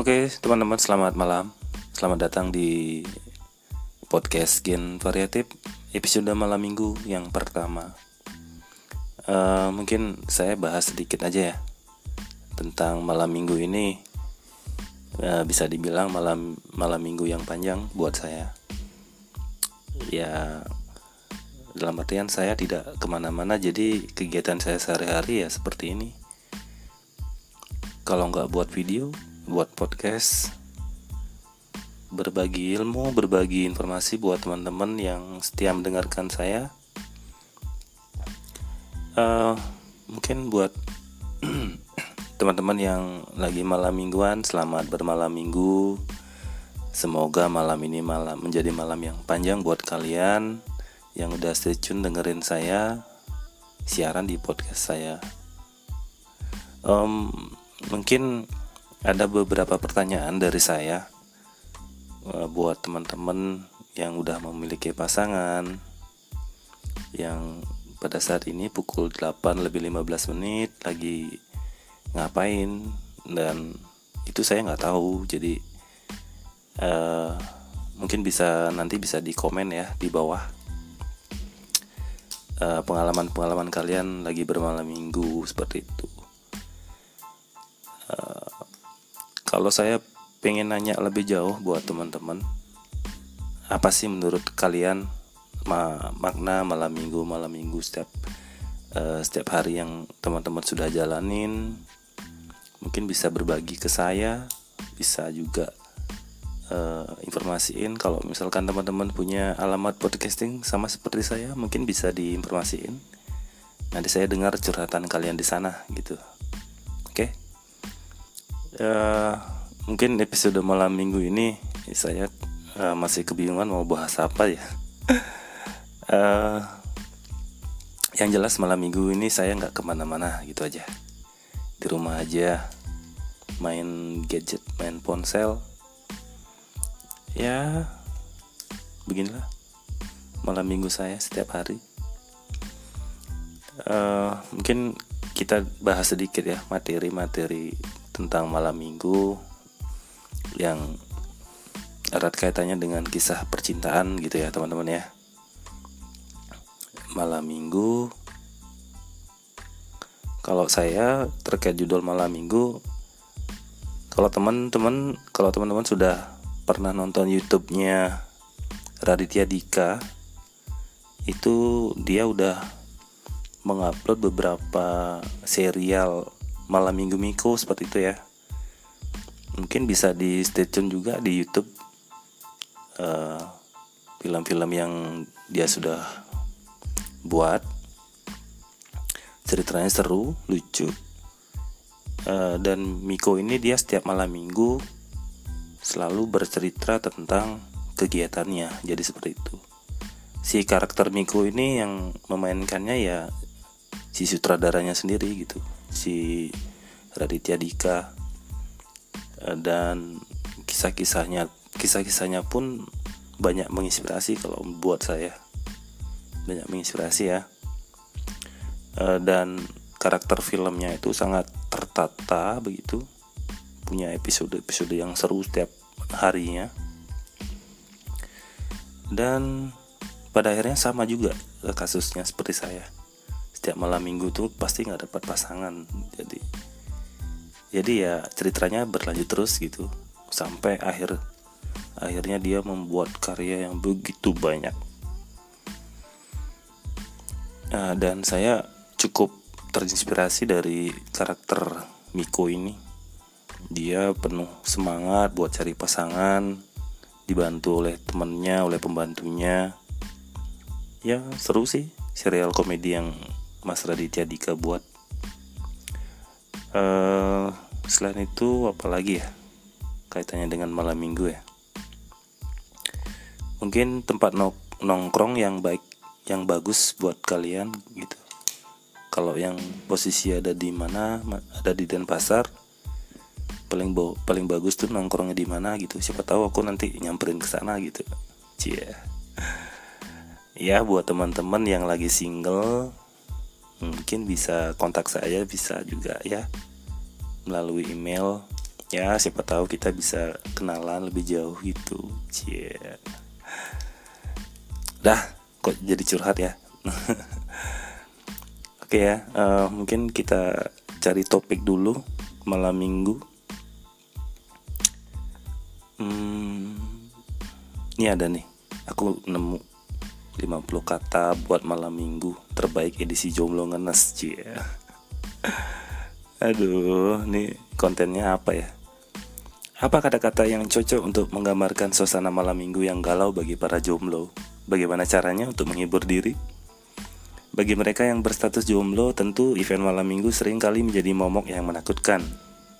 Oke, teman-teman, selamat malam. Selamat datang di podcast Gen Variatif episode malam minggu yang pertama. Uh, mungkin saya bahas sedikit aja ya tentang malam minggu ini. Uh, bisa dibilang malam malam minggu yang panjang buat saya. Ya, dalam artian saya tidak ke mana-mana, jadi kegiatan saya sehari-hari ya seperti ini. Kalau nggak buat video, buat podcast berbagi ilmu, berbagi informasi buat teman-teman yang setia mendengarkan saya. Uh, mungkin buat teman-teman yang lagi malam mingguan, selamat bermalam minggu. Semoga malam ini malam menjadi malam yang panjang buat kalian yang udah stay tune dengerin saya siaran di podcast saya. Um, mungkin ada beberapa pertanyaan dari saya uh, buat teman-teman yang udah memiliki pasangan yang pada saat ini pukul 8 lebih 15 menit lagi ngapain dan itu saya nggak tahu jadi uh, mungkin bisa nanti bisa di komen ya di bawah uh, pengalaman-pengalaman kalian lagi bermalam minggu seperti itu Kalau saya pengen nanya lebih jauh buat teman-teman, apa sih menurut kalian ma makna malam minggu malam minggu setiap uh, setiap hari yang teman-teman sudah jalanin? Mungkin bisa berbagi ke saya, bisa juga uh, informasiin kalau misalkan teman-teman punya alamat podcasting sama seperti saya, mungkin bisa diinformasiin. Nanti saya dengar curhatan kalian di sana gitu. Oke. Okay? uh, mungkin episode malam minggu ini saya uh, masih kebingungan mau bahas apa ya. uh, yang jelas malam minggu ini saya nggak ke mana-mana gitu aja di rumah aja main gadget main ponsel ya beginilah malam minggu saya setiap hari. Uh, mungkin kita bahas sedikit ya materi-materi tentang malam minggu yang erat kaitannya dengan kisah percintaan gitu ya teman-teman ya. Malam minggu kalau saya terkait judul malam minggu kalau teman-teman kalau teman-teman sudah pernah nonton YouTube-nya Raditya Dika itu dia udah mengupload beberapa serial malam minggu Miko seperti itu ya. Mungkin bisa di stay tune juga di YouTube eh, film-film uh, yang dia sudah buat. Ceritanya seru lucu. Uh, dan Miko ini dia setiap malam minggu selalu bercerita tentang kegiatannya jadi seperti itu. Si karakter Miko ini yang memainkannya ya si sutradaranya sendiri gitu si Raditya Dika. Eh, dan kisah-kisahnya kisah-kisahnya pun banyak menginspirasi kalau buat saya. Banyak menginspirasi ya. Eh, dan karakter filmnya itu sangat tertata begitu punya episode-episode yang seru setiap harinya. Dan pada akhirnya sama juga kasusnya seperti saya. Setiap malam minggu tuh pasti nggak dapat pasangan. Jadi jadi ya ceritanya berlanjut terus gitu. Sampai akhir akhirnya dia membuat karya yang begitu banyak. Nah, dan saya cukup terinspirasi dari karakter Miko ini dia penuh semangat buat cari pasangan dibantu oleh temannya oleh pembantunya. Ya seru sih serial komedi yang Mas Raditya Dika buat. Uh, selain itu apalagi ya kaitannya dengan malam minggu ya? Mungkin tempat nongkrong yang baik yang bagus buat kalian gitu. Kalau yang posisi ada di mana ada di Denpasar paling bo paling bagus tuh nongkrongnya di mana gitu. Siapa tahu aku nanti nyamperin ke sana gitu. Cie. Ya buat teman-teman yang lagi single mungkin bisa kontak saya bisa juga ya melalui email. Ya siapa tahu kita bisa kenalan lebih jauh gitu. Cie. Dah kok jadi curhat ya? Oke ya uh, mungkin kita cari topik dulu malam minggu hmm, ini ada nih. Aku nemu 50 kata buat malam minggu terbaik edisi jomblo ngenes cie. Aduh ini kontennya apa ya? Apa kata-kata yang cocok untuk menggambarkan suasana malam minggu yang galau bagi para jomblo? Bagaimana caranya untuk menghibur diri? Bagi mereka yang berstatus jomblo tentu event malam minggu sering kali menjadi momok yang menakutkan.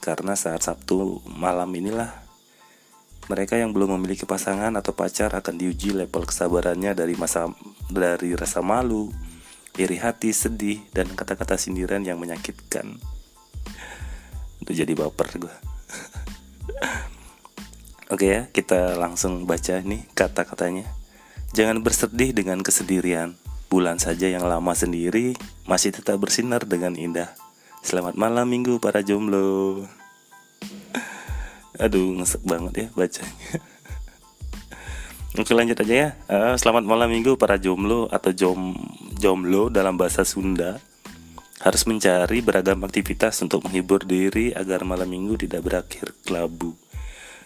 Karena saat Sabtu malam inilah mereka yang belum memiliki pasangan atau pacar akan diuji level kesabarannya dari masa dari rasa malu, iri hati, sedih, dan kata-kata sindiran yang menyakitkan. Udah jadi baper gue. Oke ya, kita langsung baca nih kata-katanya. Jangan bersedih dengan kesendirian. Bulan saja yang lama sendiri masih tetap bersinar dengan indah. Selamat malam minggu para jomblo. Aduh, ngesek banget ya bacanya. Oke lanjut aja ya. Uh, selamat malam minggu para jomblo atau jom jomblo dalam bahasa Sunda harus mencari beragam aktivitas untuk menghibur diri agar malam minggu tidak berakhir kelabu.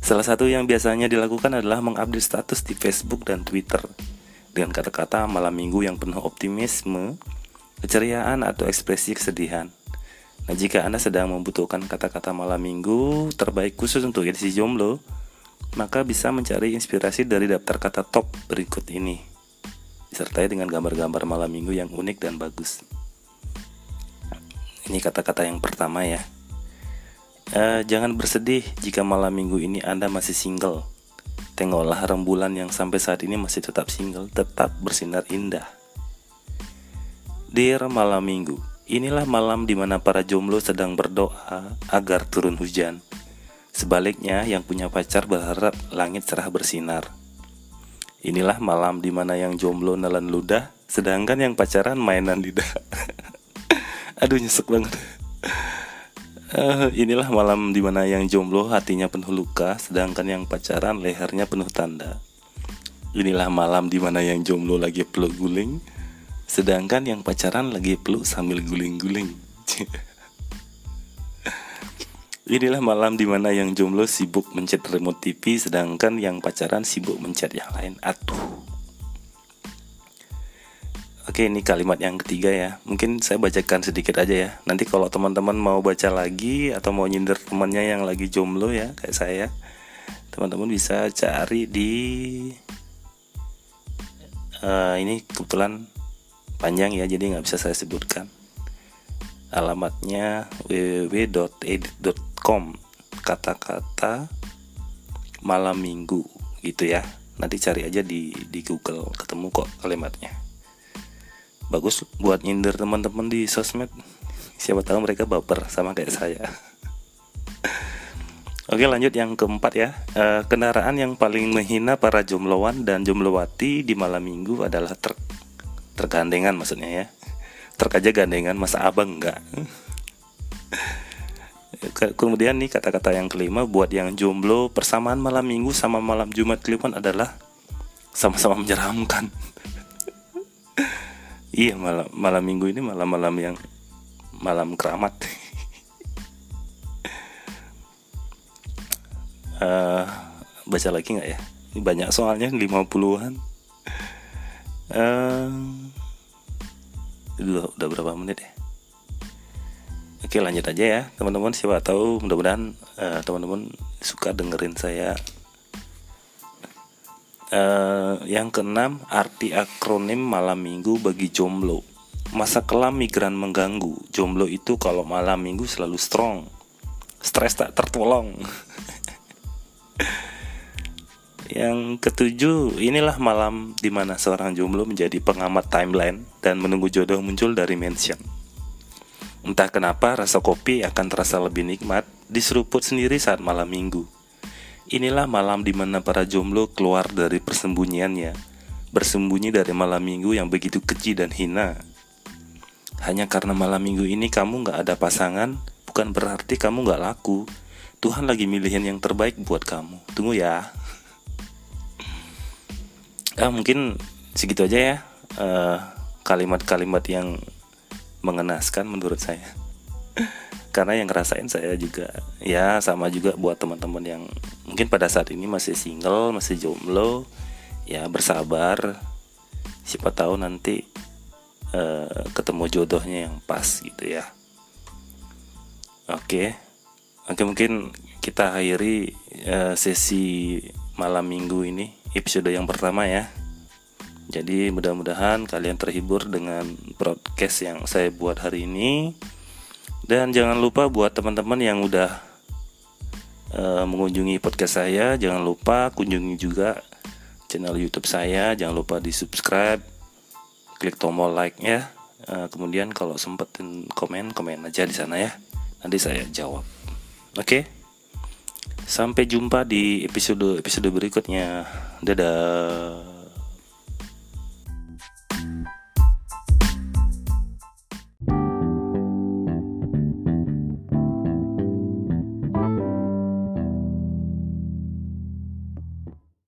Salah satu yang biasanya dilakukan adalah mengupdate status di Facebook dan Twitter dengan kata-kata malam minggu yang penuh optimisme, keceriaan atau ekspresi kesedihan. Nah, jika Anda sedang membutuhkan kata-kata malam minggu terbaik khusus untuk edisi jomblo, maka bisa mencari inspirasi dari daftar kata top berikut ini, disertai dengan gambar-gambar malam minggu yang unik dan bagus. Ini kata-kata yang pertama ya. E, jangan bersedih jika malam minggu ini Anda masih single. Tengoklah rembulan yang sampai saat ini masih tetap single, tetap bersinar indah. Dear malam minggu, Inilah malam di mana para jomblo sedang berdoa agar turun hujan. Sebaliknya, yang punya pacar berharap langit cerah bersinar. Inilah malam di mana yang jomblo nelan ludah, sedangkan yang pacaran mainan lidah. Aduh nyesek banget. Uh, inilah malam di mana yang jomblo hatinya penuh luka, sedangkan yang pacaran lehernya penuh tanda. Inilah malam di mana yang jomblo lagi peluk guling, Sedangkan yang pacaran lagi peluk sambil guling-guling. Inilah malam di mana yang jomblo sibuk mencet remote TV Sedangkan yang pacaran sibuk mencet yang lain. Aduh. Oke ini kalimat yang ketiga ya. Mungkin saya bacakan sedikit aja ya. Nanti kalau teman-teman mau baca lagi Atau mau nyindir temannya yang lagi jomblo ya Kayak saya Teman-teman bisa cari di uh, Ini kebetulan panjang ya jadi nggak bisa saya sebutkan. Alamatnya www.edit.com kata-kata malam minggu gitu ya. Nanti cari aja di di Google ketemu kok kalimatnya. Bagus buat nyindir teman-teman di sosmed. Siapa tahu mereka baper sama kayak saya. Oke lanjut yang keempat ya. E, Kendaraan yang paling menghina para jombloan dan jomblowati di malam minggu adalah truk tergandengan maksudnya ya. Terkaja gandengan masa abang enggak? Kemudian nih kata-kata yang kelima buat yang jomblo persamaan malam minggu sama malam jumat kliwon adalah sama-sama menyeramkan. Iya malam malam minggu ini malam-malam yang malam keramat. Uh, baca lagi nggak ya? Banyak soalnya 50-an uh, udah, berapa menit ya? Oke lanjut aja ya teman-teman. Siapa tahu mudah-mudahan uh, teman-teman suka dengerin saya. Uh, yang keenam arti akronim malam minggu bagi jomblo. Masa kelam migran mengganggu. Jomblo itu kalau malam minggu selalu strong. Stres tak tertolong Yang ketujuh, inilah malam di mana seorang jomblo menjadi pengamat timeline dan menunggu jodoh muncul dari mention. Entah kenapa rasa kopi akan terasa lebih nikmat diseruput sendiri saat malam minggu. Inilah malam di mana para jomblo keluar dari persembunyiannya, bersembunyi dari malam minggu yang begitu keji dan hina. Hanya karena malam minggu ini kamu gak ada pasangan, bukan berarti kamu gak laku. Tuhan lagi milihin yang terbaik buat kamu. Tunggu ya. Ah, mungkin segitu aja ya kalimat kalimat-kalimat yang mengenaskan menurut saya. Karena yang ngerasain saya juga ya sama juga buat teman-teman yang mungkin pada saat ini masih single, masih jomblo, ya bersabar. Siapa tahu nanti uh, ketemu jodohnya yang pas gitu ya. Oke. Oke mungkin kita akhiri uh, sesi malam minggu ini episode yang pertama ya. Jadi mudah-mudahan kalian terhibur dengan broadcast yang saya buat hari ini. Dan jangan lupa buat teman-teman yang udah uh, mengunjungi podcast saya, jangan lupa kunjungi juga channel YouTube saya. Jangan lupa di subscribe, klik tombol like ya. Uh, kemudian kalau sempetin komen, komen aja di sana ya. Nanti saya jawab. Oke. Okay? Sampai jumpa di episode episode berikutnya. Dadah.